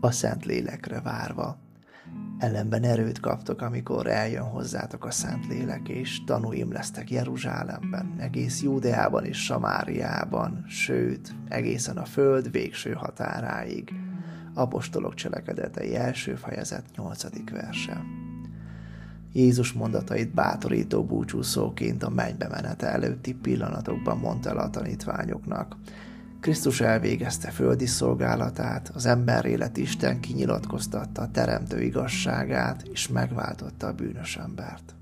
a Szent Lélekre várva. Ellenben erőt kaptok, amikor eljön hozzátok a Szent Lélek, és tanúim lesztek Jeruzsálemben, egész Júdeában és Samáriában, sőt, egészen a föld végső határáig. Apostolok cselekedetei első fejezet 8. verse. Jézus mondatait bátorító búcsúszóként a mennybe menete előtti pillanatokban mondta el a tanítványoknak. Krisztus elvégezte földi szolgálatát, az ember élet Isten kinyilatkoztatta a teremtő igazságát, és megváltotta a bűnös embert.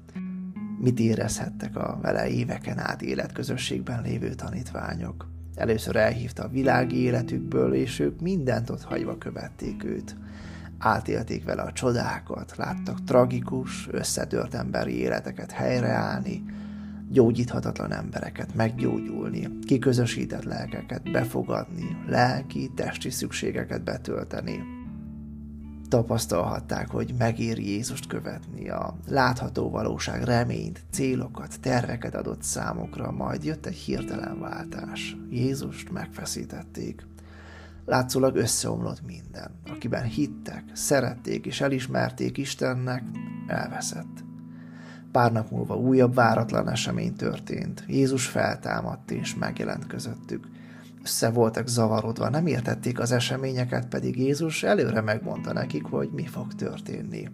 Mit érezhettek a vele éveken át életközösségben lévő tanítványok? Először elhívta a világi életükből, és ők mindent ott hagyva követték őt. Átélték vele a csodákat, láttak tragikus, összetört emberi életeket helyreállni, gyógyíthatatlan embereket meggyógyulni, kiközösített lelkeket befogadni, lelki, testi szükségeket betölteni. Tapasztalhatták, hogy megéri Jézust követni, a látható valóság reményt, célokat, terveket adott számokra, majd jött egy hirtelen váltás. Jézust megfeszítették. Látszólag összeomlott minden. Akiben hittek, szerették és elismerték Istennek, elveszett. Pár nap múlva újabb váratlan esemény történt. Jézus feltámadt és megjelent közöttük. Össze voltak zavarodva, nem értették az eseményeket, pedig Jézus előre megmondta nekik, hogy mi fog történni.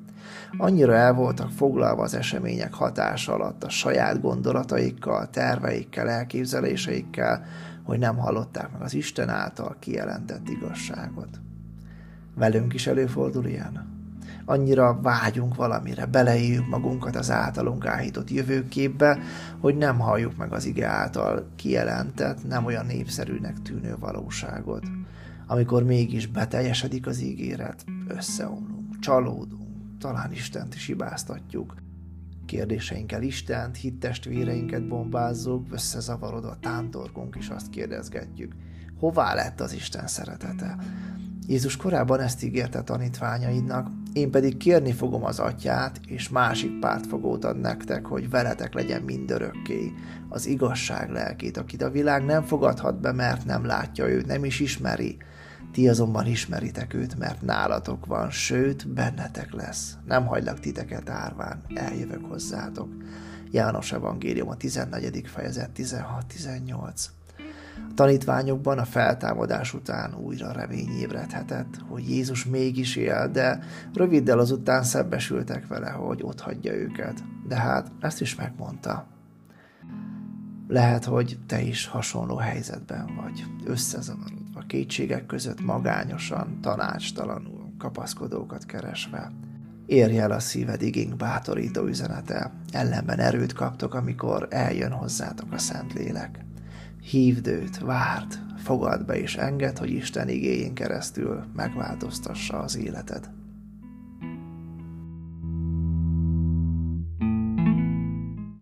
Annyira el voltak foglalva az események hatása alatt a saját gondolataikkal, terveikkel, elképzeléseikkel, hogy nem hallották meg az Isten által kijelentett igazságot. Velünk is előfordul ilyen? Annyira vágyunk valamire, beleéljük magunkat az általunk áhított jövőképbe, hogy nem halljuk meg az ige által kijelentett, nem olyan népszerűnek tűnő valóságot. Amikor mégis beteljesedik az ígéret, összeomlunk, csalódunk, talán Istent is hibáztatjuk. Kérdéseinkkel Istent, hittestvéreinket bombázzuk, összezavarodva tántorgunk és azt kérdezgetjük, hová lett az Isten szeretete? Jézus korábban ezt ígérte tanítványaidnak, én pedig kérni fogom az atyát, és másik pártfogót ad nektek, hogy veletek legyen mindörökké, az igazság lelkét, akit a világ nem fogadhat be, mert nem látja őt, nem is ismeri. Ti azonban ismeritek őt, mert nálatok van, sőt, bennetek lesz. Nem hagylak titeket árván, eljövök hozzátok. János Evangélium a 14. fejezet 16-18. A tanítványokban a feltámadás után újra remény ébredhetett, hogy Jézus mégis él, de röviddel azután szembesültek vele, hogy ott hagyja őket. De hát ezt is megmondta. Lehet, hogy te is hasonló helyzetben vagy, összezavarodva, kétségek között magányosan, tanácstalanul, kapaszkodókat keresve. Érj el a szíved igénk bátorító üzenete, ellenben erőt kaptok, amikor eljön hozzátok a Szentlélek. Hívd őt, várd, fogad be és enged, hogy Isten igényén keresztül megváltoztassa az életed.